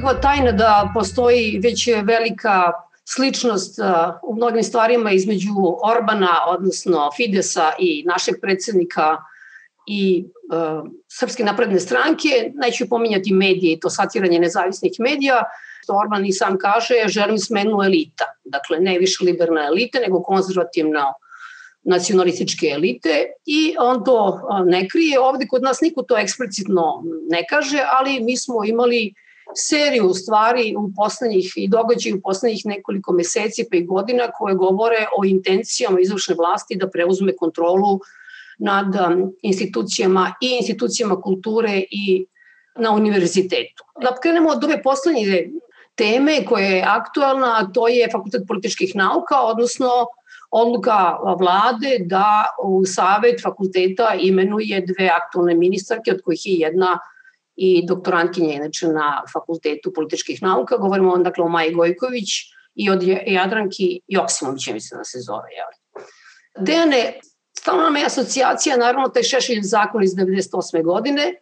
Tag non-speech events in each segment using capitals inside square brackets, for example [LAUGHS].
Nikakva tajna da postoji već velika sličnost u mnogim stvarima između Orbana, odnosno Fidesa i našeg predsednika i uh, Srpske napredne stranke. Neću pominjati medije i to satiranje nezavisnih medija. Što Orban i sam kaže, želim smenu elita. Dakle, ne više liberalne elite, nego konzervativna nacionalističke elite i on to ne krije. Ovde kod nas niko to eksplicitno ne kaže, ali mi smo imali seriju stvari u poslednjih i događaju u poslednjih nekoliko meseci pa i godina koje govore o intencijama izvršne vlasti da preuzme kontrolu nad institucijama i institucijama kulture i na univerzitetu. Da krenemo od ove poslednje teme koja je aktualna, a to je Fakultet političkih nauka, odnosno odluka vlade da u savet fakulteta imenuje dve aktualne ministarke, od kojih je jedna i doktorantkinja inače na Fakultetu političkih nauka. Govorimo on, dakle o Maji Gojković i od Jadranki Joksimović, mislim da se zove. Jel? Dejane, stalno nam je asocijacija, naravno, taj Šešilj zakon iz 98. godine,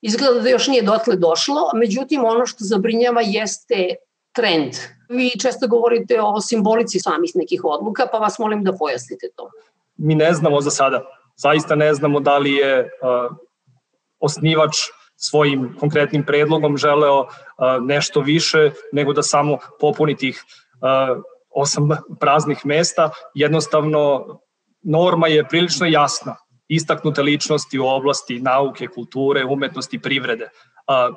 izgleda da još nije dotle došlo, međutim ono što zabrinjava jeste trend. Vi često govorite o simbolici samih nekih odluka, pa vas molim da pojasnite to. Mi ne znamo za sada. Zaista ne znamo da li je uh, osnivač svojim konkretnim predlogom želeo uh, nešto više nego da samo popuni tih uh, osam praznih mesta. Jednostavno, norma je prilično jasna. Istaknute ličnosti u oblasti nauke, kulture, umetnosti, privrede. Uh,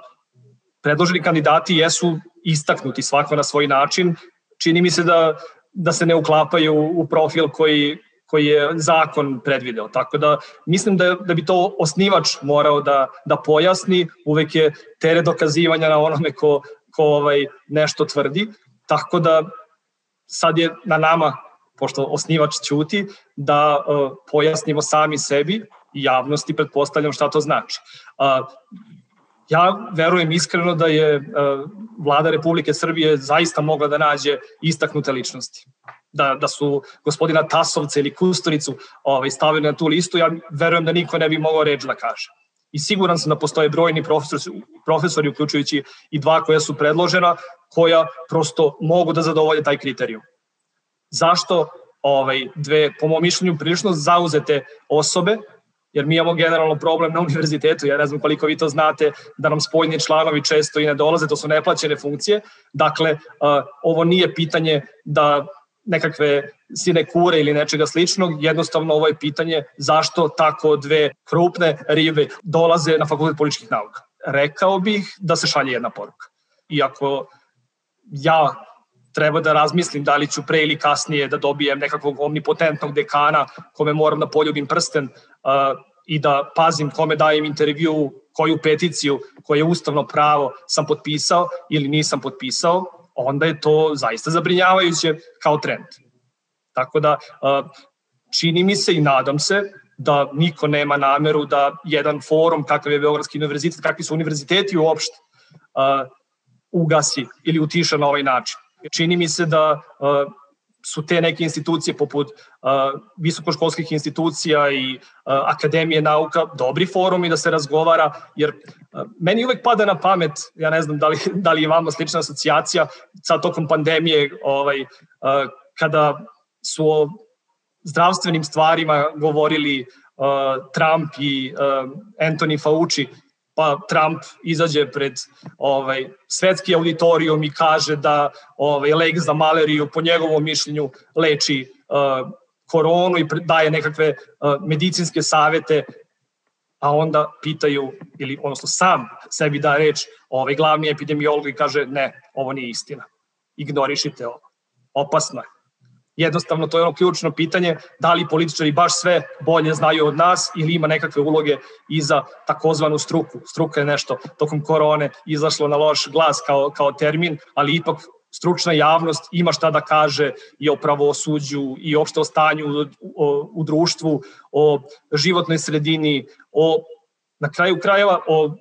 predloženi kandidati jesu istaknuti svako na svoj način. Čini mi se da, da se ne uklapaju u profil koji, koji je zakon predvideo. Tako da mislim da, da bi to osnivač morao da, da pojasni, uvek je tere dokazivanja na onome ko, ko ovaj, nešto tvrdi. Tako da sad je na nama, pošto osnivač ćuti, da uh, pojasnimo sami sebi i javnosti, pretpostavljam šta to znači. Uh, Ja verujem iskreno da je uh, vlada Republike Srbije zaista mogla da nađe istaknute ličnosti. Da, da su gospodina Tasovca ili Kusturicu ovaj, stavili na tu listu, ja verujem da niko ne bi mogao reč da kaže. I siguran sam da postoje brojni profesori, profesori, uključujući i dva koja su predložena, koja prosto mogu da zadovolje taj kriterijum. Zašto ovaj, dve, po mom mišljenju, prilično zauzete osobe jer mi imamo generalno problem na univerzitetu, ja ne znam koliko vi to znate, da nam spoljni članovi često i ne dolaze, to su neplaćene funkcije. Dakle, ovo nije pitanje da nekakve sinekure ili nečega sličnog, jednostavno ovo je pitanje zašto tako dve krupne rive dolaze na fakultet političkih nauka. Rekao bih da se šalje jedna poruka. Iako ja treba da razmislim da li ću pre ili kasnije da dobijem nekakvog omnipotentnog dekana kome moram da poljubim prsten uh, i da pazim kome dajem intervju, koju peticiju, koje je ustavno pravo sam potpisao ili nisam potpisao, onda je to zaista zabrinjavajuće kao trend. Tako da čini mi se i nadam se da niko nema nameru da jedan forum kakav je Beogradski univerzitet, kakvi su univerziteti uopšte, ugasi ili utiša na ovaj način čini mi se da su te neke institucije poput uh, visokoškolskih institucija i uh, Akademije nauka dobri forumi da se razgovara, jer uh, meni uvek pada na pamet, ja ne znam da li, [LAUGHS] da li vama slična asocijacija, sad tokom pandemije, ovaj, uh, kada su o zdravstvenim stvarima govorili uh, Trump i uh, Anthony Fauci, pa Trump izađe pred ovaj svetski auditorijum i kaže da ovaj lek za maleriju po njegovom mišljenju leči uh, koronu i daje nekakve uh, medicinske savete a onda pitaju ili odnosno sam sebi da reč ovaj glavni epidemiolog i kaže ne, ovo nije istina. Ignorišite ovo. Opasno je jednostavno to je ono ključno pitanje da li političari baš sve bolje znaju od nas ili ima nekakve uloge i za takozvanu struku. Struka je nešto tokom korone izašlo na loš glas kao, kao termin, ali ipak stručna javnost ima šta da kaže i o pravosuđu i opšte o stanju u, o, u društvu, o životnoj sredini, o na kraju krajeva o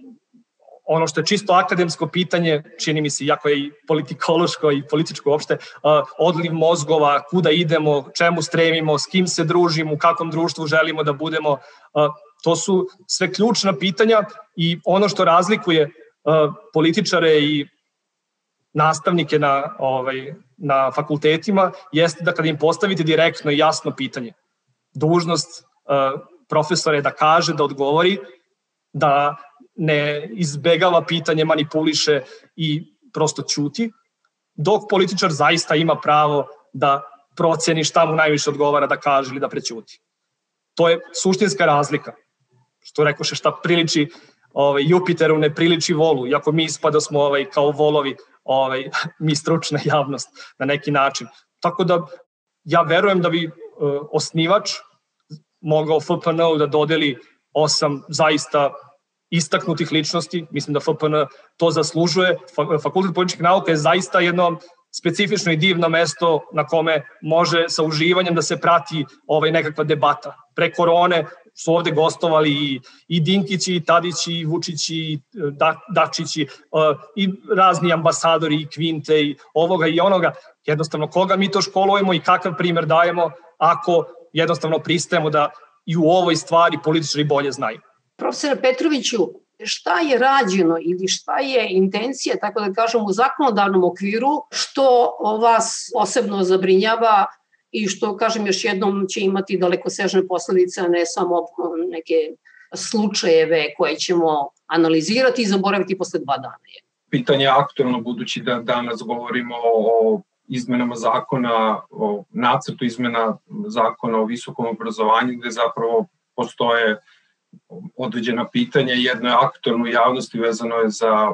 ono što je čisto akademsko pitanje, čini mi se, jako je i politikološko i političko uopšte, odliv mozgova, kuda idemo, čemu stremimo, s kim se družimo, u kakvom društvu želimo da budemo, to su sve ključna pitanja i ono što razlikuje političare i nastavnike na, ovaj, na fakultetima jeste da kada im postavite direktno i jasno pitanje, dužnost uh, profesora je da kaže, da odgovori, da ne izbegava pitanje, manipuliše i prosto ćuti, dok političar zaista ima pravo da proceni šta mu najviše odgovara da kaže ili da prećuti. To je suštinska razlika. Što rekoše šta priliči ovaj, Jupiteru ne priliči volu, iako mi ispada smo ovaj, kao volovi, ovaj, [LAUGHS] mi stručna javnost na neki način. Tako da ja verujem da bi uh, osnivač mogao FPN da dodeli osam zaista istaknutih ličnosti, mislim da FPN to zaslužuje. Fakultet političkih nauka je zaista jedno specifično i divno mesto na kome može sa uživanjem da se prati ovaj nekakva debata. Pre korone su ovde gostovali i, i Dinkići, i Tadići, i Vučići, i da, Dačići, uh, i razni ambasadori, i Kvinte, i ovoga i onoga. Jednostavno, koga mi to školujemo i kakav primer dajemo ako jednostavno pristajemo da i u ovoj stvari političari bolje znaju. Profesor Petroviću, šta je rađeno ili šta je intencija, tako da kažem, u zakonodavnom okviru, što vas posebno zabrinjava i što, kažem još jednom, će imati daleko sežne posledice, ne samo neke slučajeve koje ćemo analizirati i zaboraviti posle dva dana. Pitanje je aktualno budući da danas govorimo o izmenama zakona, o nacrtu izmena zakona o visokom obrazovanju, gde zapravo postoje određena pitanja. Jedno je aktualno u javnosti vezano je za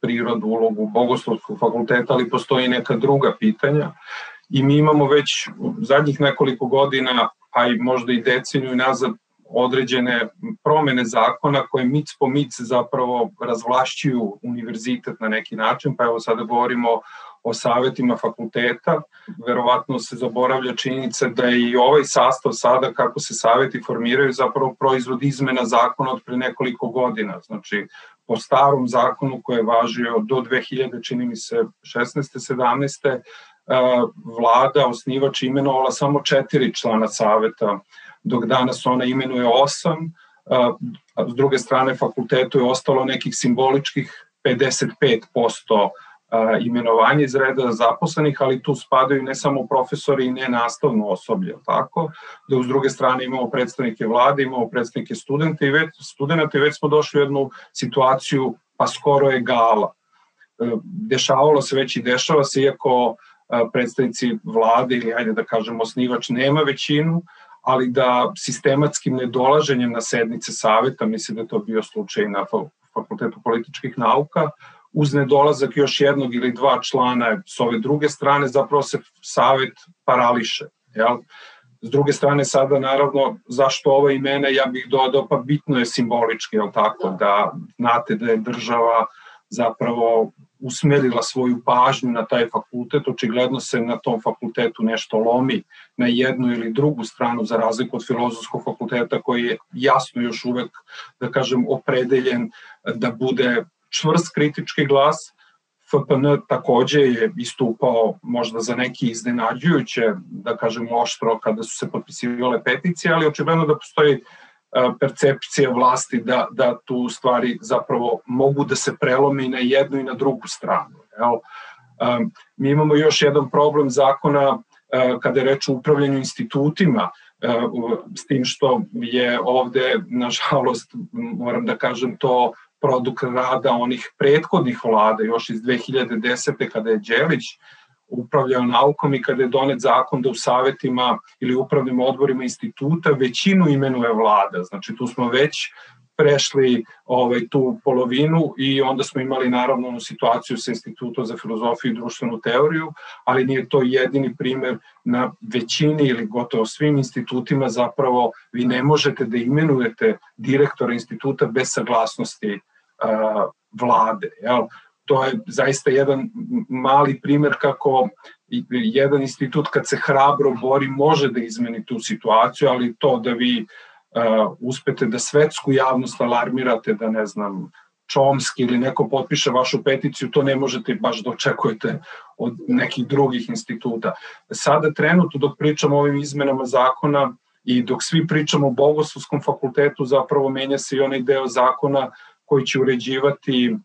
prirodu, ulogu Bogoslovskog fakulteta, ali postoji neka druga pitanja. I mi imamo već zadnjih nekoliko godina, a i možda i deceniju nazad, određene promene zakona koje mic po mic zapravo razvlašćuju univerzitet na neki način, pa evo sada govorimo o savetima fakulteta. Verovatno se zaboravlja činjenica da je i ovaj sastav sada, kako se saveti formiraju, zapravo proizvod izmena zakona od pre nekoliko godina. Znači, po starom zakonu koji je važio do 2000, čini mi se, 16. 17. vlada, osnivač imenovala samo četiri člana saveta, dok danas ona imenuje osam, a s druge strane fakultetu je ostalo nekih simboličkih 55% imenovanje iz reda zaposlenih, ali tu spadaju ne samo profesori i ne nastavno osoblje, tako? Da uz druge strane imamo predstavnike vlade, imamo predstavnike studenta i već, studenta i već smo došli u jednu situaciju, pa skoro je gala. E, dešavalo se već i dešava se, iako predstavnici vlade ili ajde da kažemo osnivač nema većinu, ali da sistematskim nedolaženjem na sednice saveta, mislim da je to bio slučaj na Fakultetu političkih nauka, uz nedolazak još jednog ili dva člana s ove druge strane, zapravo se savet parališe. Jel? S druge strane, sada naravno, zašto ova imena, ja bih dodao, pa bitno je simbolički, jel tako, da znate da je država zapravo usmerila svoju pažnju na taj fakultet, očigledno se na tom fakultetu nešto lomi na jednu ili drugu stranu, za razliku od filozofskog fakulteta koji je jasno još uvek, da kažem, opredeljen da bude čvrst kritički glas, FPN takođe je istupao možda za neki iznenađujuće, da kažem oštro, kada su se potpisivale peticije, ali očigledno da postoji e, percepcija vlasti da, da tu stvari zapravo mogu da se prelomi na jednu i na drugu stranu. Jel? E, mi imamo još jedan problem zakona e, kada je reč o upravljanju institutima, s tim što je ovde, nažalost, moram da kažem to, produkt rada onih prethodnih vlada, još iz 2010. kada je Đelić upravljao naukom i kada je donet zakon da u savetima ili upravnim odborima instituta većinu imenuje vlada. Znači tu smo već prešli ovaj, tu polovinu i onda smo imali naravno onu situaciju sa Institutom za filozofiju i društvenu teoriju, ali nije to jedini primer na većini ili gotovo svim institutima zapravo vi ne možete da imenujete direktora instituta bez saglasnosti vlade. Jel? To je zaista jedan mali primer kako jedan institut kad se hrabro bori može da izmeni tu situaciju, ali to da vi uh, uspete da svetsku javnost alarmirate, da ne znam, Čomski ili neko potpiše vašu peticiju, to ne možete baš da očekujete od nekih drugih instituta. Sada trenutno dok pričamo o ovim izmenama zakona i dok svi pričamo o Bogoslovskom fakultetu, zapravo menja se i onaj deo zakona koji će uređivati e,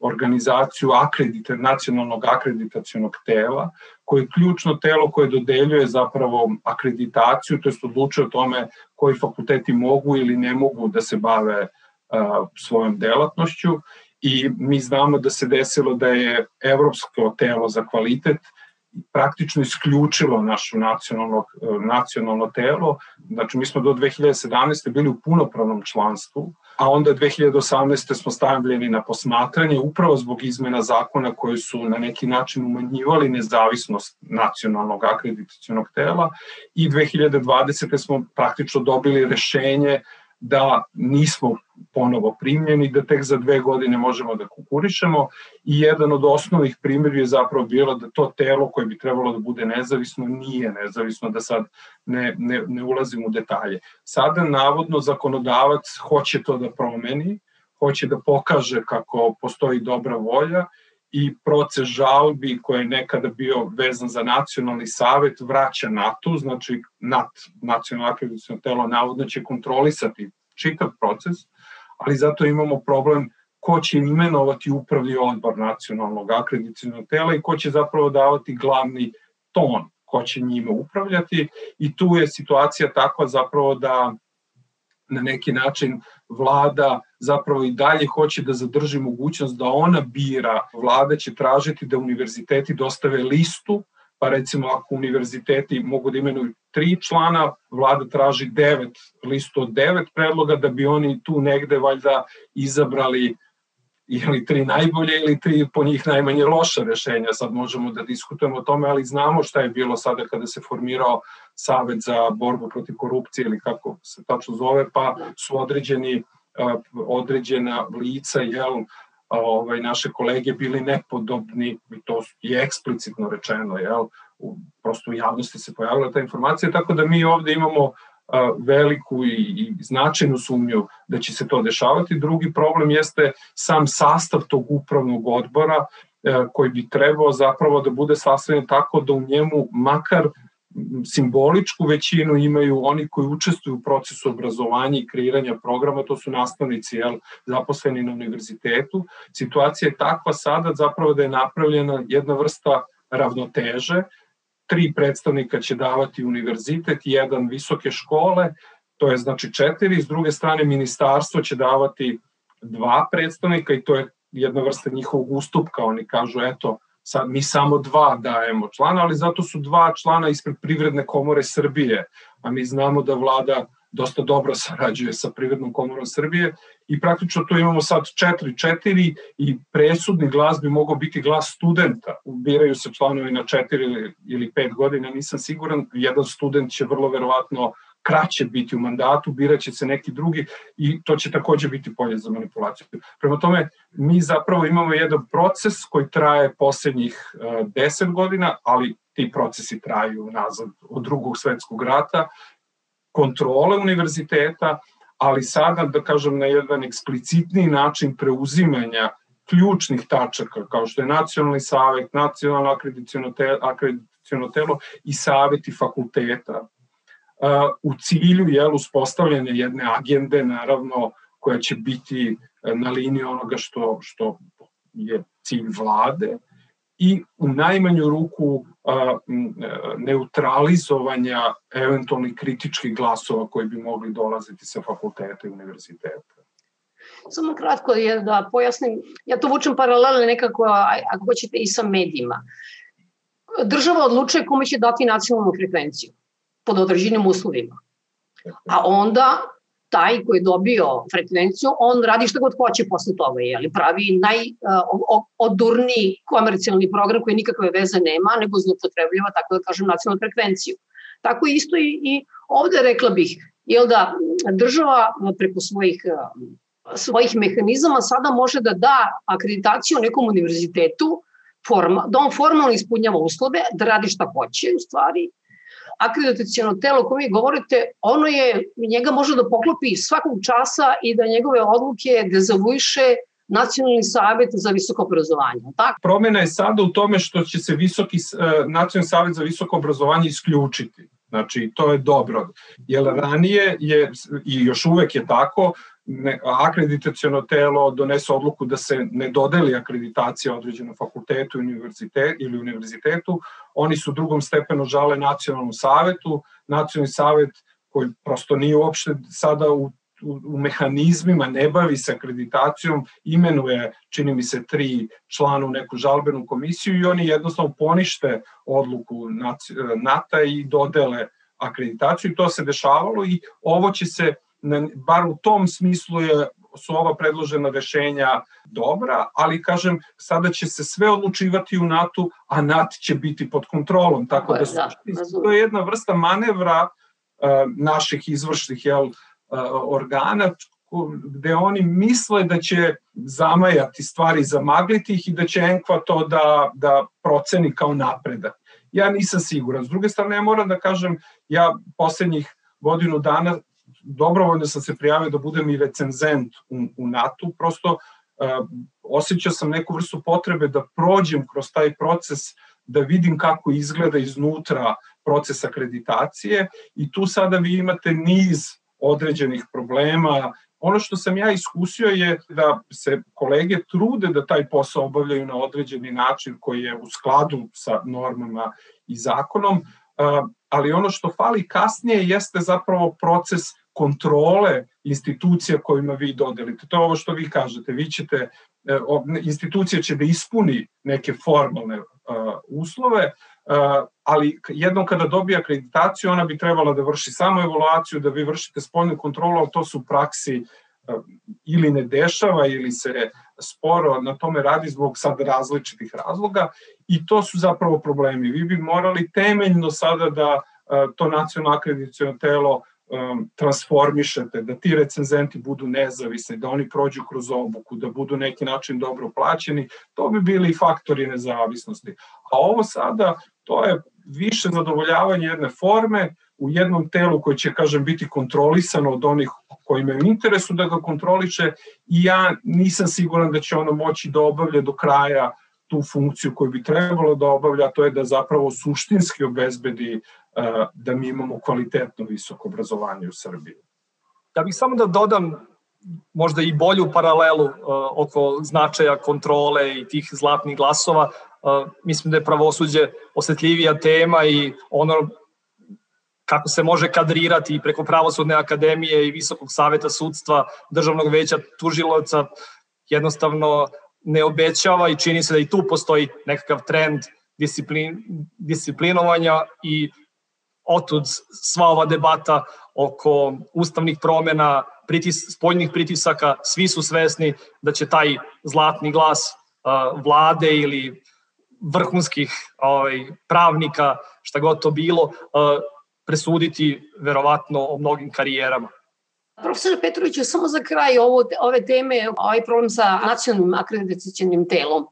organizaciju akredita, nacionalnog akreditacionog tela, koje je ključno telo koje dodeljuje zapravo akreditaciju, to je odlučuje o tome koji fakulteti mogu ili ne mogu da se bave a, svojom delatnošću. I mi znamo da se desilo da je Evropsko telo za kvalitet praktično isključilo našu nacionalno, nacionalno telo. Znači, mi smo do 2017. bili u punopravnom članstvu, a onda 2018. smo stavljeni na posmatranje upravo zbog izmena zakona koje su na neki način umanjivali nezavisnost nacionalnog akreditacijonog tela i 2020. smo praktično dobili rešenje da nismo ponovo primljeni, da tek za dve godine možemo da kukurišemo i jedan od osnovnih primjeri je zapravo bilo da to telo koje bi trebalo da bude nezavisno nije nezavisno, da sad ne, ne, ne ulazim u detalje. Sada navodno zakonodavac hoće to da promeni, hoće da pokaže kako postoji dobra volja i proces žalbi koji je nekada bio vezan za nacionalni savet vraća NATO, znači NAT, nacionalno akreditacijno telo, navodno će kontrolisati čitav proces, ali zato imamo problem ko će imenovati upravni odbor nacionalnog akreditacijnog tela i ko će zapravo davati glavni ton ko će njime upravljati i tu je situacija takva zapravo da na neki način vlada zapravo i dalje hoće da zadrži mogućnost da ona bira, vlada će tražiti da univerziteti dostave listu, pa recimo ako univerziteti mogu da imenuju tri člana, vlada traži devet, listu od devet predloga da bi oni tu negde valjda izabrali ili tri najbolje ili tri po njih najmanje loša rešenja. Sad možemo da diskutujemo o tome, ali znamo šta je bilo sada kada se formirao Savet za borbu protiv korupcije ili kako se tačno zove, pa su određeni određena lica jel, ovaj, naše kolege bili nepodobni i to je eksplicitno rečeno, jel, u, prosto u javnosti se pojavila ta informacija, tako da mi ovde imamo veliku i, i značajnu sumnju da će se to dešavati. Drugi problem jeste sam sastav tog upravnog odbora e, koji bi trebao zapravo da bude sastavljen tako da u njemu makar simboličku većinu imaju oni koji učestvuju u procesu obrazovanja i kreiranja programa, to su nastavnici jel, zaposleni na univerzitetu. Situacija je takva sada zapravo da je napravljena jedna vrsta ravnoteže, tri predstavnika će davati univerzitet, jedan visoke škole, to je znači četiri, s druge strane ministarstvo će davati dva predstavnika i to je jedna vrsta njihovog ustupka, oni kažu eto, sad mi samo dva dajemo člana, ali zato su dva člana ispred Privredne komore Srbije, a mi znamo da vlada dosta dobro sarađuje sa Privrednom komorom Srbije i praktično tu imamo sad 4-4 i presudni glas bi mogao biti glas studenta. Biraju se članovi na 4 ili 5 godina, nisam siguran. Jedan student će vrlo verovatno kraće biti u mandatu, biraće se neki drugi i to će takođe biti polje za manipulaciju. Prema tome, mi zapravo imamo jedan proces koji traje poslednjih 10 e, godina, ali ti procesi traju nazad od drugog svetskog rata, kontrole univerziteta, ali sada, da kažem, na jedan eksplicitniji način preuzimanja ključnih tačaka, kao što je nacionalni savet, nacionalno akreditacijono telo, telo i saveti fakulteta, u cilju jel, uspostavljanja jedne agende, naravno, koja će biti na liniji onoga što, što je cilj vlade i u najmanju ruku a, neutralizovanja eventualnih kritičkih glasova koji bi mogli dolaziti sa fakulteta i univerziteta. Samo kratko je da pojasnim, ja to vučem paralelno nekako, ako hoćete, i sa medijima. Država odlučuje kome će dati nacionalnu frekvenciju pod određenim uslovima. A onda taj koji je dobio frekvenciju, on radi što god hoće posle toga, jeli, pravi najodurniji uh, komercijalni program koji nikakve veze nema, nego zlopotrebljava, tako da kažem, nacionalnu frekvenciju. Tako isto i, i ovde rekla bih, jel da država preko svojih svojih mehanizama sada može da da akreditaciju nekom univerzitetu, forma, da on formalno ispunjava uslove, da radi šta hoće u stvari, akreditacijono telo koje vi govorite, ono je, njega može da poklopi svakog časa i da njegove odluke dezavuiše Nacionalni savet za visoko obrazovanje. Tako? Promena je sada u tome što će se visoki, e, Nacionalni savet za visoko obrazovanje isključiti. Znači, to je dobro. Jer ranije je, i još uvek je tako, ne, akreditacijono telo donese odluku da se ne dodeli akreditacija određenom fakultetu univerzitet, ili univerzitetu, oni su drugom stepenu žale nacionalnom savetu, nacionalni savet koji prosto nije uopšte sada u u, u mehanizmima, ne bavi se akreditacijom, imenuje, čini mi se, tri člana neku žalbenu komisiju i oni jednostavno ponište odluku NATO i dodele akreditaciju. I to se dešavalo i ovo će se, bar u tom smislu je su ova predložena rešenja dobra, ali kažem, sada će se sve odlučivati u NATO, a NATO će biti pod kontrolom, tako da, su, da, to je jedna vrsta manevra uh, naših izvršnih jel, organa gde oni misle da će zamajati stvari, zamagliti ih i da će Enkva to da, da proceni kao napredak. Ja nisam siguran. S druge strane, ja moram da kažem, ja poslednjih godinu dana dobrovoljno sam se prijavio da budem i recenzent u, u NATO, prosto uh, osjećao sam neku vrstu potrebe da prođem kroz taj proces, da vidim kako izgleda iznutra proces akreditacije i tu sada vi imate niz određenih problema. Ono što sam ja iskusio je da se kolege trude da taj posao obavljaju na određeni način koji je u skladu sa normama i zakonom, ali ono što fali kasnije jeste zapravo proces kontrole institucija kojima vi dodelite. To je ovo što vi kažete. Vi ćete, e, institucija će da ispuni neke formalne uslove, ali jednom kada dobije akreditaciju, ona bi trebala da vrši samo evaluaciju, da vi vršite spoljnu kontrolu, ali to su u praksi ili ne dešava ili se sporo na tome radi zbog sad različitih razloga i to su zapravo problemi. Vi bi morali temeljno sada da to nacionalno akreditacijono telo um, transformišete, da ti recenzenti budu nezavisni, da oni prođu kroz obuku, da budu neki način dobro plaćeni, to bi bili faktori nezavisnosti. A ovo sada, to je više zadovoljavanje jedne forme u jednom telu koji će, kažem, biti kontrolisano od onih koji imaju interesu da ga kontroliše i ja nisam siguran da će ono moći da obavlja do kraja tu funkciju koju bi trebalo da obavlja, to je da zapravo suštinski obezbedi da mi imamo kvalitetno visoko obrazovanje u Srbiji. Ja bih samo da dodam možda i bolju paralelu uh, oko značaja kontrole i tih zlatnih glasova. Uh, mislim da je pravosuđe osetljivija tema i ono kako se može kadrirati preko pravosudne akademije i Visokog saveta sudstva, državnog veća tužiloca, jednostavno ne obećava i čini se da i tu postoji nekakav trend disciplin, disciplinovanja i otud sva ova debata oko ustavnih promena, pritis, spoljnih pritisaka, svi su svesni da će taj zlatni glas uh, vlade ili vrhunskih ovaj, pravnika, šta god to bilo, uh, presuditi verovatno o mnogim karijerama. Profesor Petrović, samo za kraj ovo, ove teme, ovaj problem sa nacionalnim akreditacijenim telom.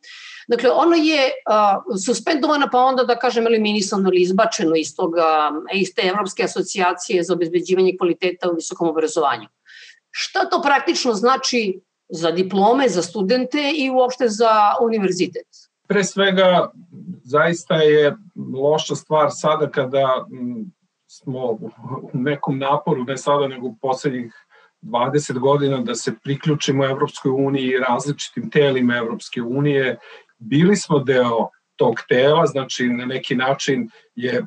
Dakle, ono je uh, suspendovano, pa onda, da kažem, eliminisano ili izbačeno iz, toga, iz te Evropske asocijacije za obezbeđivanje kvaliteta u visokom obrazovanju. Šta to praktično znači za diplome, za studente i uopšte za univerzitet? Pre svega, zaista je loša stvar sada kada smo u nekom naporu, ne sada nego u poslednjih 20 godina da se priključimo Evropskoj uniji i različitim telima Evropske unije. Bili smo deo tog tela, znači na neki način je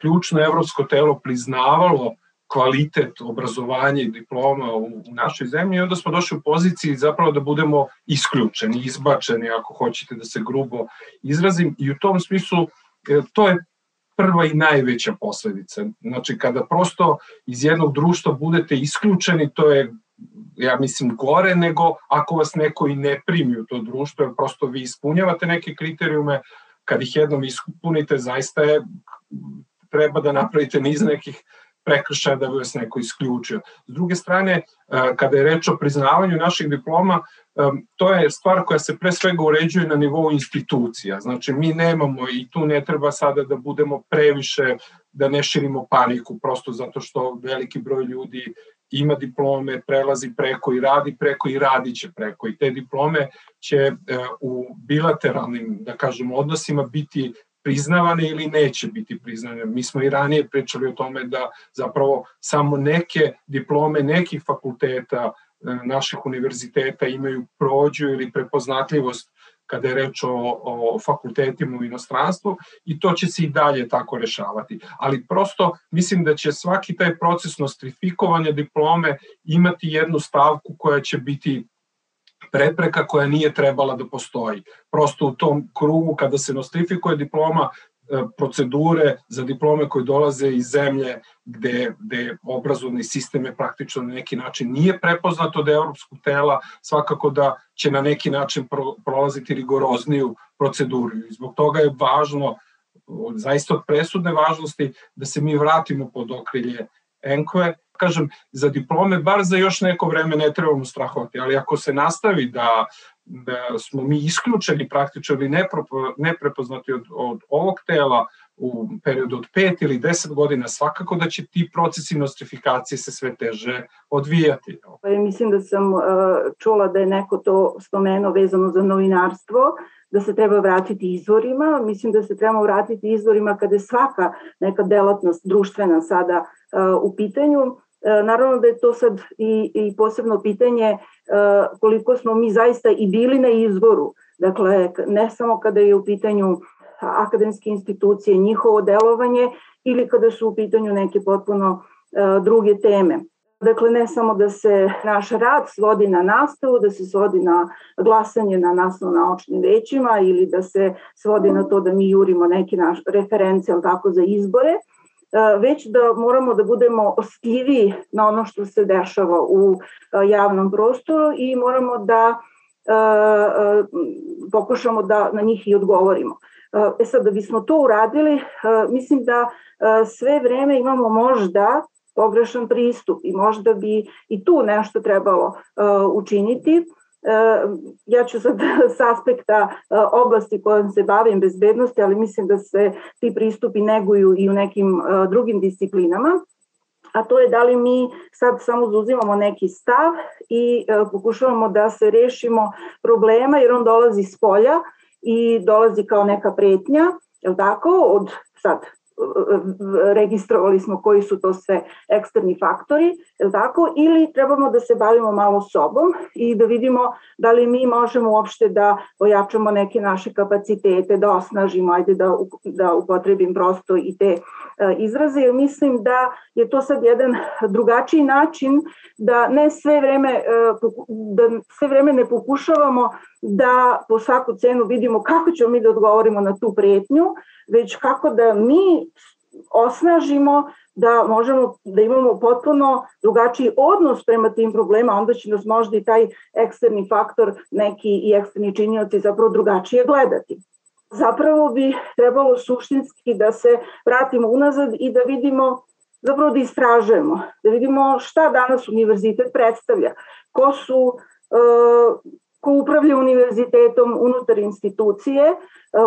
ključno evropsko telo priznavalo kvalitet obrazovanja i diploma u, u našoj zemlji i onda smo došli u poziciji zapravo da budemo isključeni, izbačeni, ako hoćete da se grubo izrazim i u tom smislu e, to je prva i najveća posledica. Znači kada prosto iz jednog društva budete isključeni, to je ja mislim, gore nego ako vas neko i ne primi u to društvo, jer prosto vi ispunjavate neke kriterijume, kad ih jednom ispunite, zaista je, treba da napravite niz nekih prekršaja da bi vas neko isključio. S druge strane, e, kada je reč o priznavanju naših diploma, e, to je stvar koja se pre svega uređuje na nivou institucija. Znači, mi nemamo i tu ne treba sada da budemo previše, da ne širimo paniku, prosto zato što veliki broj ljudi ima diplome, prelazi preko i radi preko i radit će preko i te diplome će e, u bilateralnim, da kažem, odnosima biti priznavane ili neće biti priznane. Mi smo i ranije pričali o tome da zapravo samo neke diplome nekih fakulteta e, naših univerziteta imaju prođu ili prepoznatljivost kada je reč o, o fakultetima u inostranstvu i to će se i dalje tako rešavati. Ali prosto mislim da će svaki taj proces nostrifikovanja diplome imati jednu stavku koja će biti prepreka koja nije trebala da postoji. Prosto u tom krugu kada se nostrifikuje diploma, e, procedure za diplome koje dolaze iz zemlje gde, gde obrazovni sistem je praktično na neki način nije prepoznat od evropskog tela, svakako da će na neki način pro, prolaziti rigorozniju proceduru. I zbog toga je važno, zaista od presudne važnosti, da se mi vratimo pod okrilje Enkve kažem, za diplome, bar za još neko vreme ne trebamo strahovati, ali ako se nastavi da, da smo mi isključeni praktično ili neprepoznati od, od ovog tela u periodu od 5 ili 10 godina, svakako da će ti procesi nostrifikacije se sve teže odvijati. Pa mislim da sam uh, čula da je neko to spomenuo vezano za novinarstvo, da se treba vratiti izvorima. Mislim da se trebamo vratiti izvorima kada je svaka neka delatnost društvena sada uh, u pitanju naravno da je to sad i, i posebno pitanje e, koliko smo mi zaista i bili na izvoru. Dakle, ne samo kada je u pitanju akademske institucije, njihovo delovanje ili kada su u pitanju neke potpuno e, druge teme. Dakle, ne samo da se naš rad svodi na nastavu, da se svodi na glasanje na nastavno-naučnim većima ili da se svodi na to da mi jurimo neke naš reference, tako, za izbore, E, već da moramo da budemo ostivi na ono što se dešava u javnom prostoru i moramo da pokušamo da na njih i odgovorimo. E sad, da bismo to uradili, mislim da sve vreme imamo možda pogrešan pristup i možda bi i tu nešto trebalo učiniti ja ću sad [LAUGHS] s aspekta e, oblasti kojom se bavim bezbednosti, ali mislim da se ti pristupi neguju i u nekim e, drugim disciplinama, a to je da li mi sad samo zauzimamo neki stav i pokušavamo da se rešimo problema jer on dolazi s polja i dolazi kao neka pretnja, je tako, od sad registrovali smo koji su to sve eksterni faktori, je tako? Ili trebamo da se bavimo malo sobom i da vidimo da li mi možemo uopšte da ojačamo neke naše kapacitete, da osnažimo, ajde da, da upotrebim prosto i te izraze, jer mislim da je to sad jedan drugačiji način da ne sve vreme, uh, da sve vreme ne pokušavamo da po svaku cenu vidimo kako ćemo mi da odgovorimo na tu pretnju, već kako da mi osnažimo da možemo da imamo potpuno drugačiji odnos prema tim problema, onda će nas možda i taj eksterni faktor, neki i eksterni činioci zapravo drugačije gledati. Zapravo bi trebalo suštinski da se vratimo unazad i da vidimo, zapravo da istražujemo, da vidimo šta danas univerzitet predstavlja, ko su ko upravlja univerzitetom unutar institucije, e,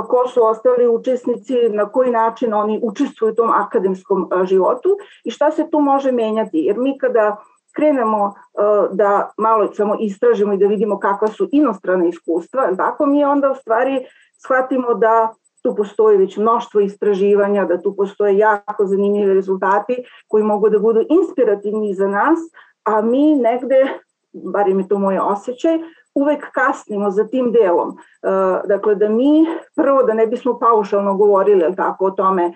ko su ostali učesnici, na koji način oni učestvuju u tom akademskom e, životu i šta se tu može menjati. Jer mi kada krenemo e, da malo samo istražimo i da vidimo kakva su inostrana iskustva, tako mi onda u stvari shvatimo da tu postoji već mnoštvo istraživanja, da tu postoje jako zanimljivi rezultati koji mogu da budu inspirativni za nas, a mi negde, bar je to moj osjećaj, uvek kasnimo za tim delom. E, dakle, da mi prvo da ne bismo paušalno govorili tako o tome e,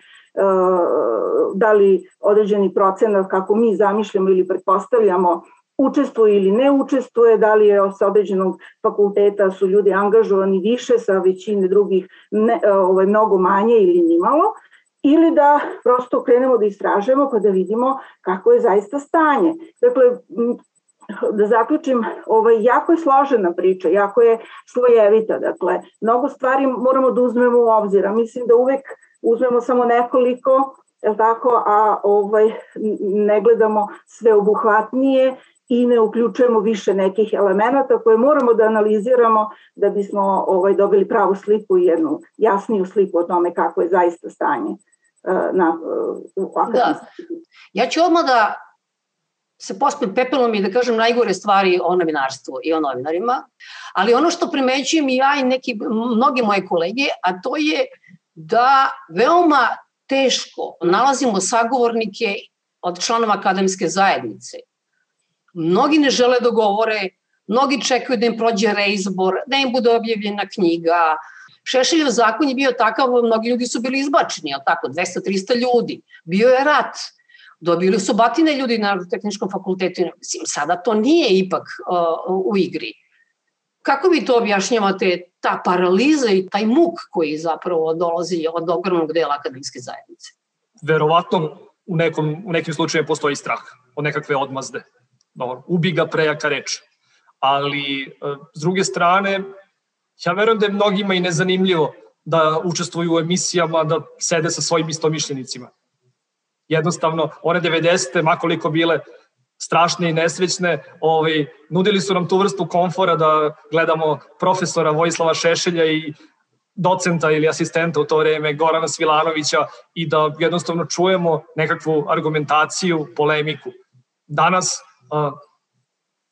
da li određeni procenat kako mi zamišljamo ili pretpostavljamo učestvuje ili ne učestvuje, da li je sa određenog fakulteta su ljudi angažovani više, sa većine drugih ne, ovaj, mnogo manje ili nimalo, ili da prosto krenemo da istražujemo pa da vidimo kako je zaista stanje. Dakle, da zaključim, ovaj, jako je složena priča, jako je slojevita, dakle, mnogo stvari moramo da uzmemo u obzir, a mislim da uvek uzmemo samo nekoliko, je tako, a ovaj, ne gledamo sve obuhvatnije i ne uključujemo više nekih elemenata koje moramo da analiziramo da bismo ovaj, dobili pravu sliku i jednu jasniju sliku o tome kako je zaista stanje uh, na, u Da. Ja ću odmah da se pospem pepelom i da kažem najgore stvari o novinarstvu i o novinarima, ali ono što primećujem i ja i neki, mnogi moje kolege, a to je da veoma teško nalazimo sagovornike od članova akademske zajednice. Mnogi ne žele da govore, mnogi čekaju da im prođe reizbor, da im bude objavljena knjiga. Šešeljev zakon je bio takav, mnogi ljudi su bili izbačeni, ali tako, 200-300 ljudi. Bio je rat, dobili su batine ljudi na tehničkom fakultetu. Mislim, sada to nije ipak uh, u igri. Kako vi to objašnjavate, ta paraliza i taj muk koji zapravo dolazi od ogromnog dela akademske zajednice? Verovatno u, nekom, u nekim slučajima postoji strah od nekakve odmazde. Dobro, ubi ga prejaka reč. Ali, e, s druge strane, ja verujem da je mnogima i nezanimljivo da učestvuju u emisijama, da sede sa svojim istomišljenicima. Jednostavno, one 90. makoliko bile strašne i nesrećne, ovaj, nudili su nam tu vrstu komfora da gledamo profesora Vojislava Šešelja i docenta ili asistenta u to vreme Gorana Svilanovića i da jednostavno čujemo nekakvu argumentaciju, polemiku. Danas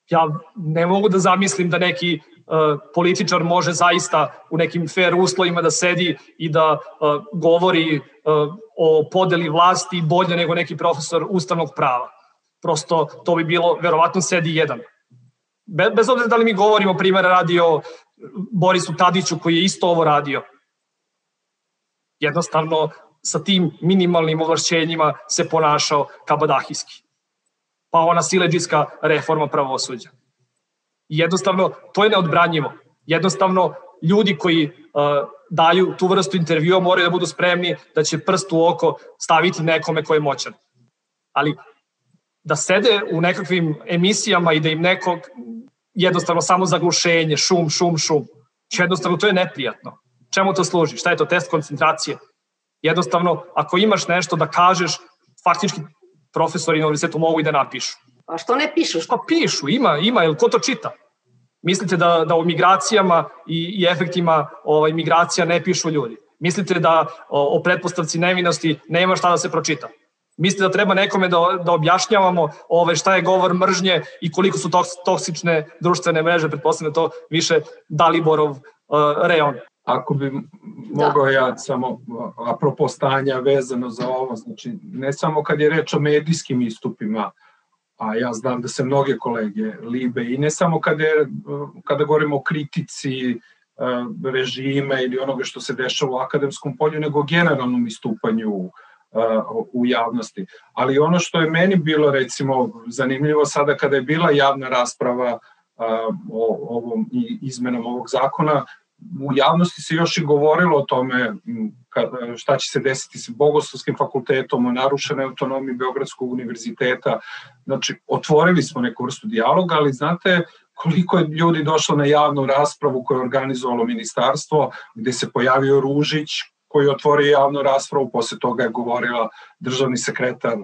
ja ne mogu da zamislim da neki uh, političar može zaista u nekim fair uslovima da sedi i da uh, govori uh, o podeli vlasti bolje nego neki profesor ustavnog prava. Prosto to bi bilo, verovatno sedi jedan. Be, bez obzira da li mi govorimo, primjer, radi o Borisu Tadiću koji je isto ovo radio. Jednostavno, sa tim minimalnim ovlašćenjima se ponašao kabadahijski. Pa ona sileđiska reforma pravosuđa. Jednostavno, to je neodbranjivo. Jednostavno, ljudi koji uh, daju tu vrstu intervjua moraju da budu spremni da će prst u oko staviti nekome ko je moćan. Ali da sede u nekakvim emisijama i da im neko jednostavno samo zaglušenje, šum, šum, šum. Jednostavno to je neprijatno. Čemu to služi? Šta je to test koncentracije? Jednostavno, ako imaš nešto da kažeš, faktički profesori na univerzitetu mogu i da napišu. A što ne pišu? Pa pišu, ima, ima, jel ko to čita? Mislite da, da o migracijama i, i efektima ovaj, migracija ne pišu ljudi? Mislite da o, o pretpostavci nevinosti nema šta da se pročita? Mislite da treba nekome da, da objašnjavamo ove, šta je govor mržnje i koliko su toksične društvene mreže, pretpostavljam da to više Daliborov uh, reon. Ako bi mogao da. ja samo, apropo stanja vezano za ovo, znači ne samo kad je reč o medijskim istupima, a ja znam da se mnoge kolege libe i ne samo kada, je, kada govorimo o kritici e, režime ili onoga što se dešava u akademskom polju, nego generalnom istupanju u javnosti. Ali ono što je meni bilo recimo zanimljivo sada kada je bila javna rasprava o ovom izmenom ovog zakona, u javnosti se još i govorilo o tome šta će se desiti sa Bogoslovskim fakultetom, o narušenoj autonomiji Beogradskog univerziteta. Znači, otvorili smo neku vrstu dijaloga, ali znate koliko je ljudi došlo na javnu raspravu koju je organizovalo ministarstvo, gde se pojavio Ružić, koji je otvorio javnu raspravu, posle toga je govorila državni sekretar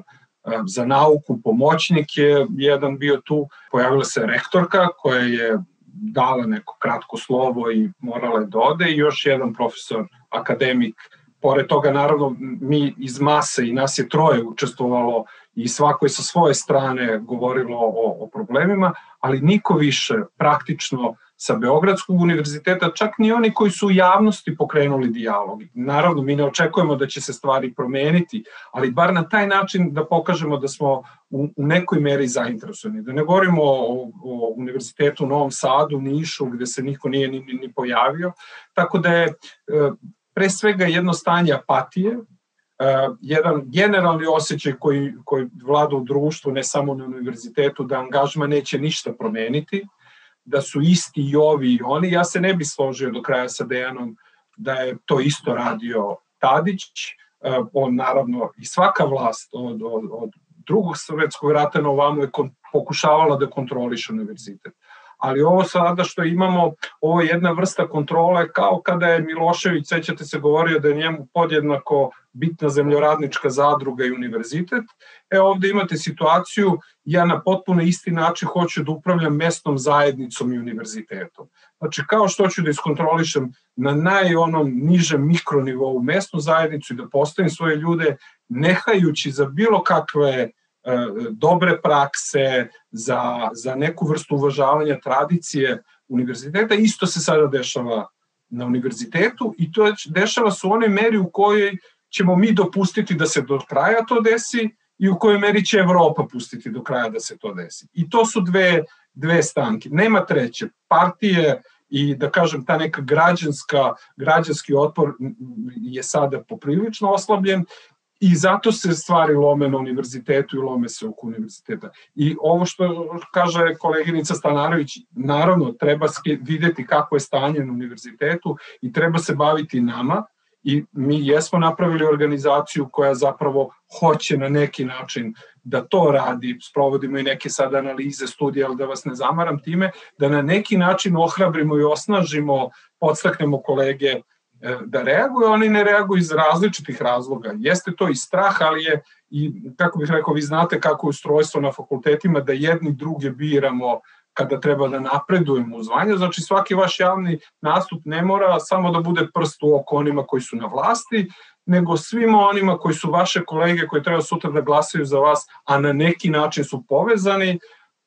za nauku, pomoćnik je jedan bio tu, pojavila se rektorka koja je dala neko kratko slovo i morala je da ode i još jedan profesor, akademik. Pored toga, naravno, mi iz mase i nas je troje učestvovalo i svako je sa svoje strane govorilo o, o problemima, ali niko više praktično sa Beogradskog univerziteta, čak ni oni koji su u javnosti pokrenuli dijalog. Naravno, mi ne očekujemo da će se stvari promeniti, ali bar na taj način da pokažemo da smo u, nekoj meri zainteresovani. Da ne govorimo o, o univerzitetu u Novom Sadu, Nišu, gde se niko nije ni, ni pojavio. Tako da je e, pre svega jedno stanje apatije, Uh, jedan generalni osjećaj koji, koji vlada u društvu, ne samo na univerzitetu, da angažma neće ništa promeniti, da su isti i ovi i oni. Ja se ne bi složio do kraja sa Dejanom da je to isto radio Tadić. Uh, on naravno i svaka vlast od, od, od drugog svetskog rata na ovamo je pokušavala da kontroliše univerzitet ali ovo sada što imamo, ovo je jedna vrsta kontrole kao kada je Milošević, sećate se, govorio da je njemu podjednako bitna zemljoradnička zadruga i univerzitet. E ovde imate situaciju, ja na potpuno isti način hoću da upravljam mestom zajednicom i univerzitetom. Znači, kao što ću da iskontrolišem na naj onom nižem mikronivou mesnu zajednicu i da postavim svoje ljude, nehajući za bilo kakve dobre prakse, za, za neku vrstu uvažavanja tradicije univerziteta, isto se sada dešava na univerzitetu i to dešava se u onoj meri u kojoj ćemo mi dopustiti da se do kraja to desi i u kojoj meri će Evropa pustiti do kraja da se to desi. I to su dve, dve stanke. Nema treće. Partije i da kažem ta neka građanska, građanski otpor je sada poprilično oslabljen i zato se stvari lome na univerzitetu i lome se oko univerziteta. I ovo što kaže koleginica Stanarović, naravno treba videti kako je stanje na univerzitetu i treba se baviti nama, i mi jesmo napravili organizaciju koja zapravo hoće na neki način da to radi, sprovodimo i neke sad analize, studije, ali da vas ne zamaram time, da na neki način ohrabrimo i osnažimo, podstaknemo kolege da reaguju, oni ne reaguju iz različitih razloga. Jeste to i strah, ali je i, kako bih rekao, vi znate kako je ustrojstvo na fakultetima, da jedni druge biramo kada treba da napredujemo u zvanju, znači svaki vaš javni nastup ne mora samo da bude prst u oko onima koji su na vlasti, nego svima onima koji su vaše kolege koji treba sutra da glasaju za vas, a na neki način su povezani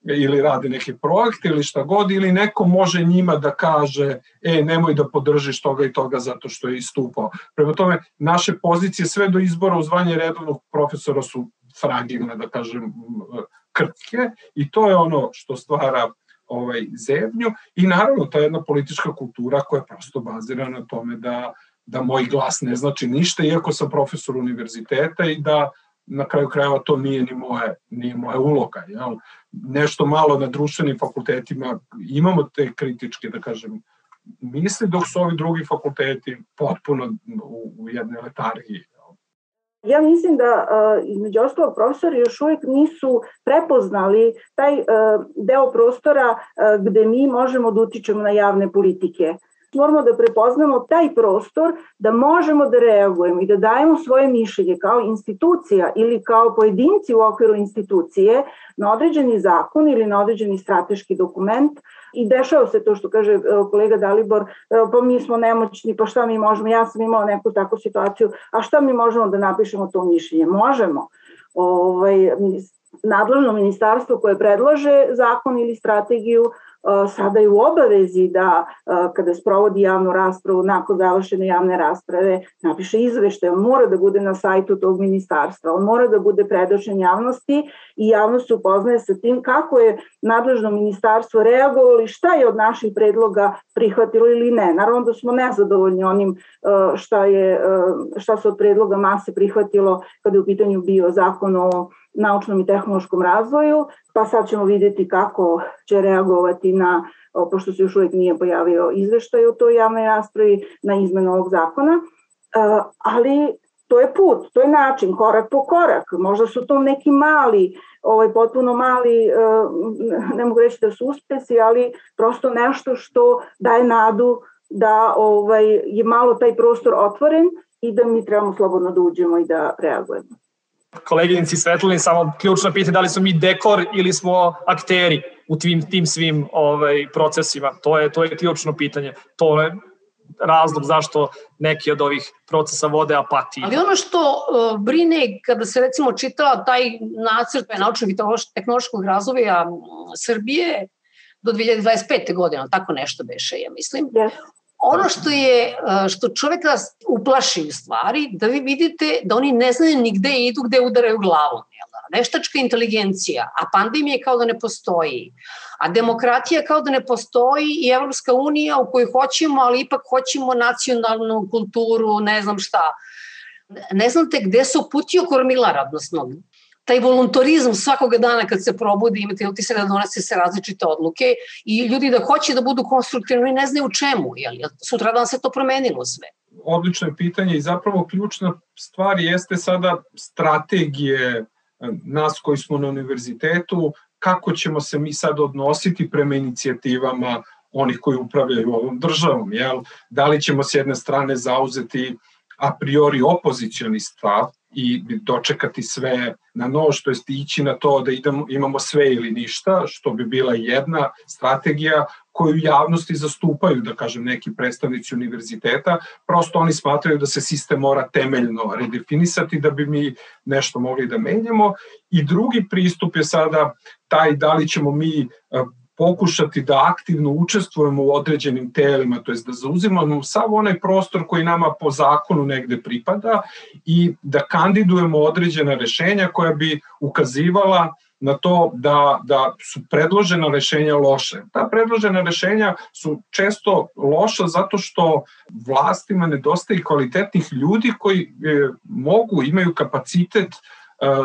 ili rade neke projekte ili šta god, ili neko može njima da kaže e, nemoj da podržiš toga i toga zato što je istupao. Prema tome, naše pozicije sve do izbora u zvanje redovnog profesora su fragilne, da kažem, krtke i to je ono što stvara ovaj zemlju i naravno ta jedna politička kultura koja je prosto bazirana na tome da da moj glas ne znači ništa iako sam profesor univerziteta i da na kraju krajeva to nije ni moje nije moja uloga jel? nešto malo na društvenim fakultetima imamo te kritičke da kažem misli dok su ovi drugi fakulteti potpuno u, u jednoj letargiji Ja mislim da između ostalog profesori još uvijek nisu prepoznali taj deo prostora gde mi možemo da utičemo na javne politike moramo da prepoznamo taj prostor da možemo da reagujemo i da dajemo svoje mišljenje kao institucija ili kao pojedinci u okviru institucije na određeni zakon ili na određeni strateški dokument i dešava se to što kaže e, kolega Dalibor, e, pa mi smo nemoćni, pa šta mi možemo, ja sam imala neku takvu situaciju, a šta mi možemo da napišemo to mišljenje? Možemo. Ovaj, nadležno ministarstvo koje predlaže zakon ili strategiju sada je u obavezi da kada sprovodi javnu raspravu, nakon završene javne rasprave, napiše izveštaj, on mora da bude na sajtu tog ministarstva, on mora da bude predošen javnosti i javnost se upoznaje sa tim kako je nadležno ministarstvo reagovalo i šta je od naših predloga prihvatilo ili ne. Naravno da smo nezadovoljni onim šta, je, šta se od predloga mase prihvatilo kada je u pitanju bio zakon o naučnom i tehnološkom razvoju, pa sad ćemo videti kako će reagovati na, pošto se još uvijek nije pojavio izveštaj o toj javnoj raspravi, na izmenu ovog zakona, e, ali to je put, to je način, korak po korak. Možda su to neki mali, ovaj, potpuno mali, e, ne mogu reći da su uspesi, ali prosto nešto što daje nadu da ovaj, je malo taj prostor otvoren i da mi trebamo slobodno da uđemo i da reagujemo koleginici Svetlini samo ključno pitanje da li smo mi dekor ili smo akteri u tim, tim svim ovaj, procesima. To je, to je ključno pitanje. To je razlog zašto neki od ovih procesa vode apatiji. Ali ono što uh, brine kada se recimo čitala taj nacrt naučnog i tehnološkog razvoja Srbije do 2025. godine, tako nešto beše, ja mislim. Yes ono što je, e, što čoveka uplaši u stvari, da vi vidite da oni ne znaju nigde idu gde udaraju glavom. Da? Veštačka inteligencija, a pandemija kao da ne postoji, a demokratija kao da ne postoji i Evropska unija u kojoj hoćemo, ali ipak hoćemo nacionalnu kulturu, ne znam šta. Ne znate gde se uputio kormilar, odnosno taj voluntarizam svakoga dana kad se probudi, imate utisak da donese se različite odluke i ljudi da hoće da budu konstruktivni, ne znaju u čemu, jel, sutra dan se to promenilo sve. Odlično je pitanje i zapravo ključna stvar jeste sada strategije e, nas koji smo na univerzitetu, kako ćemo se mi sad odnositi prema inicijativama onih koji upravljaju ovom državom, jel? Da li ćemo s jedne strane zauzeti a priori opozicioni stav, i dočekati sve na nož, to jest ići na to da idemo, imamo sve ili ništa, što bi bila jedna strategija koju javnosti zastupaju, da kažem, neki predstavnici univerziteta, prosto oni smatraju da se sistem mora temeljno redefinisati da bi mi nešto mogli da menjamo. I drugi pristup je sada taj da li ćemo mi pokušati da aktivno učestvujemo u određenim telima, to jest da zauzimamo sav onaj prostor koji nama po zakonu negde pripada i da kandidujemo određena rešenja koja bi ukazivala na to da, da su predložena rešenja loše. Ta predložena rešenja su često loša zato što vlastima nedostaje kvalitetnih ljudi koji e, mogu, imaju kapacitet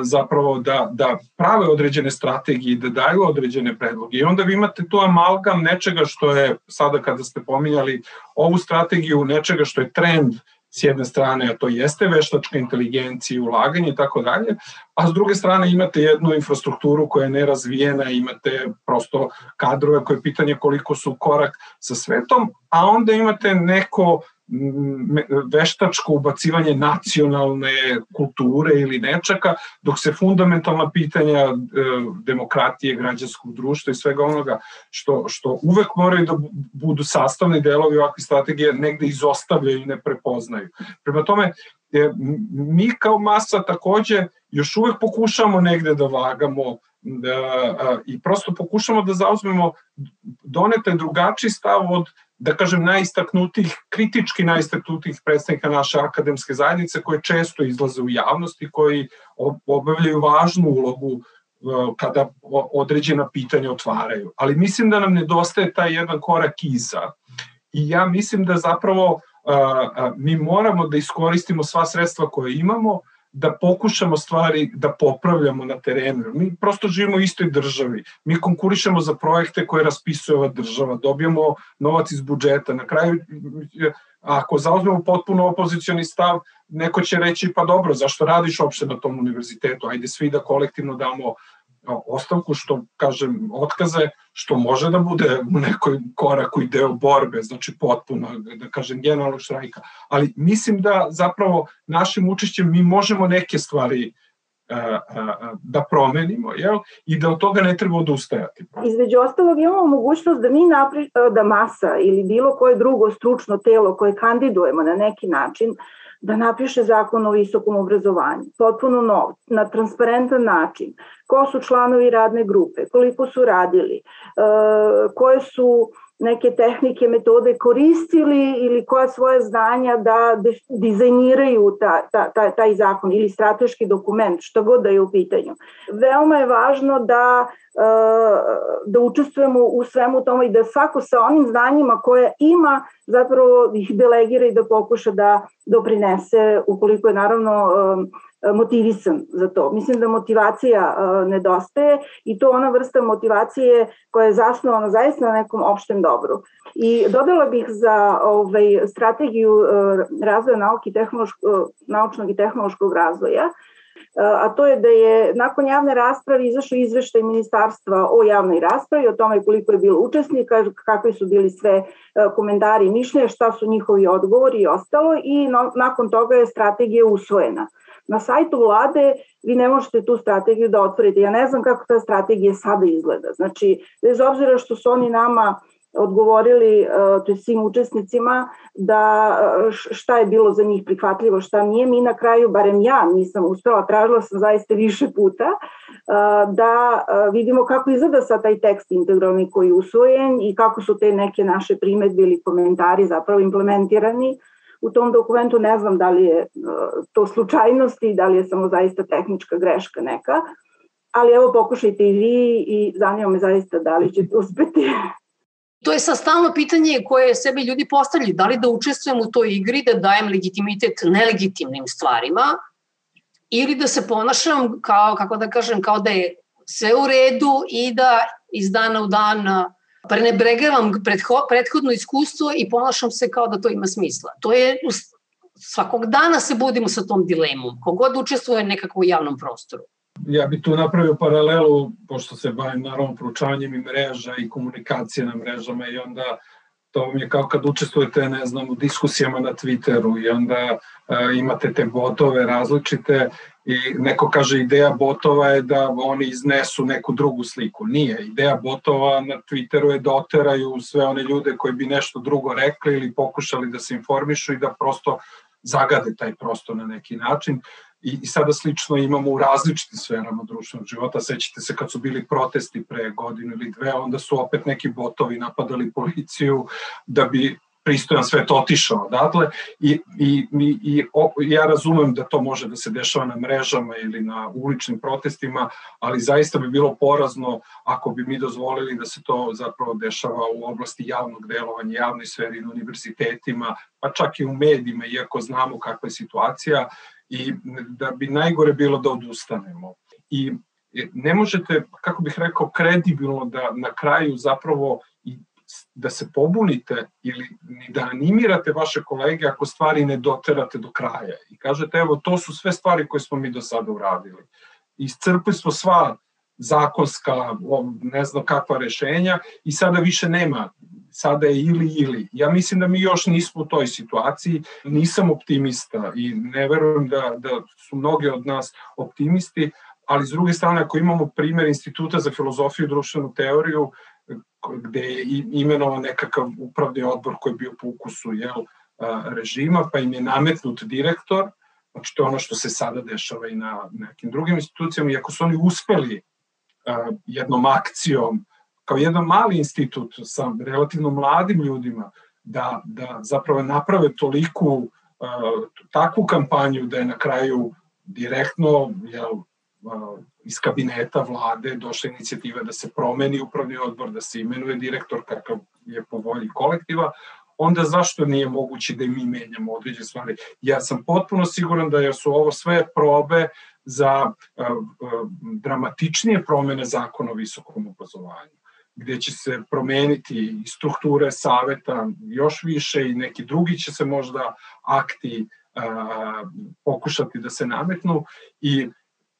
zapravo da, da prave određene strategije, da daju određene predloge. I onda vi imate tu amalgam nečega što je, sada kada ste pominjali ovu strategiju, nečega što je trend s jedne strane, a to jeste veštačka inteligencija, ulaganje i tako dalje, a s druge strane imate jednu infrastrukturu koja je nerazvijena, imate prosto kadrove koje je pitanje koliko su korak sa svetom, a onda imate neko veštačko ubacivanje nacionalne kulture ili nečaka, dok se fundamentalna pitanja e, demokratije, građanskog društva i svega onoga što, što uvek moraju da budu sastavni delovi ovakve strategije negde izostavljaju i ne prepoznaju. Prema tome, e, mi kao masa takođe još uvek pokušamo negde da vagamo da, i prosto pokušamo da zauzmemo donete drugačiji stav od da kažem, najistaknutih, kritički najistaknutih predstavnika naše akademske zajednice koje često izlaze u javnosti, koji obavljaju važnu ulogu e, kada određena pitanja otvaraju. Ali mislim da nam nedostaje taj jedan korak iza. I ja mislim da zapravo mi moramo da iskoristimo sva sredstva koje imamo, da pokušamo stvari da popravljamo na terenu. Mi prosto živimo u istoj državi. Mi konkurišemo za projekte koje raspisuje ova država, dobijamo novac iz budžeta. Na kraju, ako zauzmemo potpuno opozicioni stav, neko će reći pa dobro, zašto radiš uopšte na tom univerzitetu? Ajde svi da kolektivno damo ostavku, što kažem, otkaze, što može da bude u nekoj koraku i deo borbe, znači potpuno, da kažem, generalnog štrajka. Ali mislim da zapravo našim učešćem mi možemo neke stvari e, e, da promenimo jel? i da od toga ne treba odustajati. Između ostalog imamo mogućnost da mi napri, da masa ili bilo koje drugo stručno telo koje kandidujemo na neki način da napiše zakon o visokom obrazovanju, potpuno nov, na transparentan način, ko su članovi radne grupe, koliko su radili, e, koje su neke tehnike, metode koristili ili koja svoje znanja da dizajniraju ta, ta, ta, taj zakon ili strateški dokument, što god da je u pitanju. Veoma je važno da, e, da učestvujemo u svemu tome i da svako sa onim znanjima koje ima zapravo ih delegira i da pokuša da doprinese ukoliko je naravno e, motivisan za to. Mislim da motivacija e, nedostaje i to ona vrsta motivacije koja je zasnovana zaista na nekom opštem dobru. I dodala bih za ovaj, strategiju e, razvoja nauke naučnog i tehnološkog razvoja, a to je da je nakon javne rasprave izašao izveštaj ministarstva o javnoj raspravi, o tome koliko je bilo učesnika, kakvi su bili sve komentari i mišljenja, šta su njihovi odgovori i ostalo i no, nakon toga je strategija usvojena. Na sajtu vlade vi ne možete tu strategiju da otvorite. Ja ne znam kako ta strategija sada izgleda. Znači, bez obzira što su oni nama odgovorili e, to je svim učesnicima da e, šta je bilo za njih prihvatljivo, šta nije. Mi na kraju, barem ja nisam uspela, tražila sam zaista više puta, e, da vidimo kako izgleda sa taj tekst integralni koji je usvojen i kako su te neke naše primetbe ili komentari zapravo implementirani u tom dokumentu ne znam da li je e, to slučajnost i da li je samo zaista tehnička greška neka, ali evo pokušajte i vi i zanima me zaista da li ćete uspeti. [LAUGHS] To je sa stalno pitanje koje sebi ljudi postavljaju, da li da učestvujem u toj igri, da dajem legitimitet nelegitimnim stvarima ili da se ponašam kao, kako da kažem, kao da je sve u redu i da iz dana u dan prenebregavam prethodno iskustvo i ponašam se kao da to ima smisla. To je svakog dana se budimo sa tom dilemom, kogod učestvuje nekako u javnom prostoru. Ja bih tu napravio paralelu, pošto se bavim naravno proučavanjem i mreža i komunikacije na mrežama i onda to vam je kao kad učestvujete, ne znam, u diskusijama na Twitteru i onda uh, imate te botove različite i neko kaže ideja botova je da oni iznesu neku drugu sliku. Nije. Ideja botova na Twitteru je da oteraju sve one ljude koji bi nešto drugo rekli ili pokušali da se informišu i da prosto zagade taj prostor na neki način i, i sada slično imamo u različitim sferama društvenog života. Sećate se kad su bili protesti pre godinu ili dve, onda su opet neki botovi napadali policiju da bi pristojan svet otišao odatle i, i, i, i o, ja razumem da to može da se dešava na mrežama ili na uličnim protestima, ali zaista bi bilo porazno ako bi mi dozvolili da se to zapravo dešava u oblasti javnog delovanja, javnoj sferi, na univerzitetima, pa čak i u medijima, iako znamo kakva je situacija i da bi najgore bilo da odustanemo. I ne možete, kako bih rekao, kredibilno da na kraju zapravo da se pobunite ili da animirate vaše kolege ako stvari ne doterate do kraja i kažete evo to su sve stvari koje smo mi do sada uradili. Iscrpili smo sva zakonska, ne znam kakva rešenja i sada više nema, sada je ili ili. Ja mislim da mi još nismo u toj situaciji, nisam optimista i ne verujem da, da su mnogi od nas optimisti, ali s druge strane ako imamo primer Instituta za filozofiju i društvenu teoriju gde je imenovan nekakav upravni odbor koji je bio po ukusu jel, režima, pa im je nametnut direktor, znači to je ono što se sada dešava i na nekim drugim institucijama, i ako su oni uspeli jednom akcijom, kao jedan mali institut sa relativno mladim ljudima, da, da zapravo naprave toliku takvu kampanju da je na kraju direktno jel, iz kabineta vlade došla inicijativa da se promeni upravni odbor, da se imenuje direktor kakav je po volji kolektiva, onda zašto nije moguće da mi menjamo određene stvari? Ja sam potpuno siguran da su ovo sve probe za uh, dramatičnije promene zakona o visokom obrazovanju gde će se promeniti strukture saveta još više i neki drugi će se možda akti uh, pokušati da se nametnu i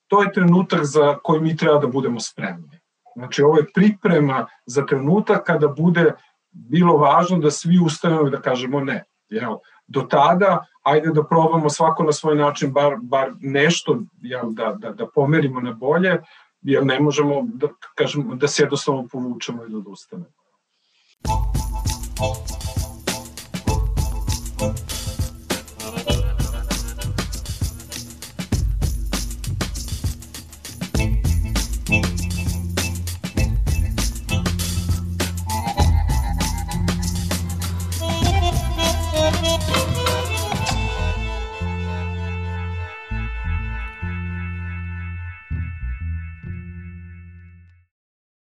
to je trenutak za koji mi treba da budemo spremni. Znači, ovo je priprema za trenutak kada bude bilo važno da svi ustanemo da kažemo ne. Jel? Do tada, ajde da probamo svako na svoj način bar, bar nešto jel, da, da, da pomerimo na bolje, jer ne možemo da, kažemo, da se jednostavno povučemo i da odustanemo.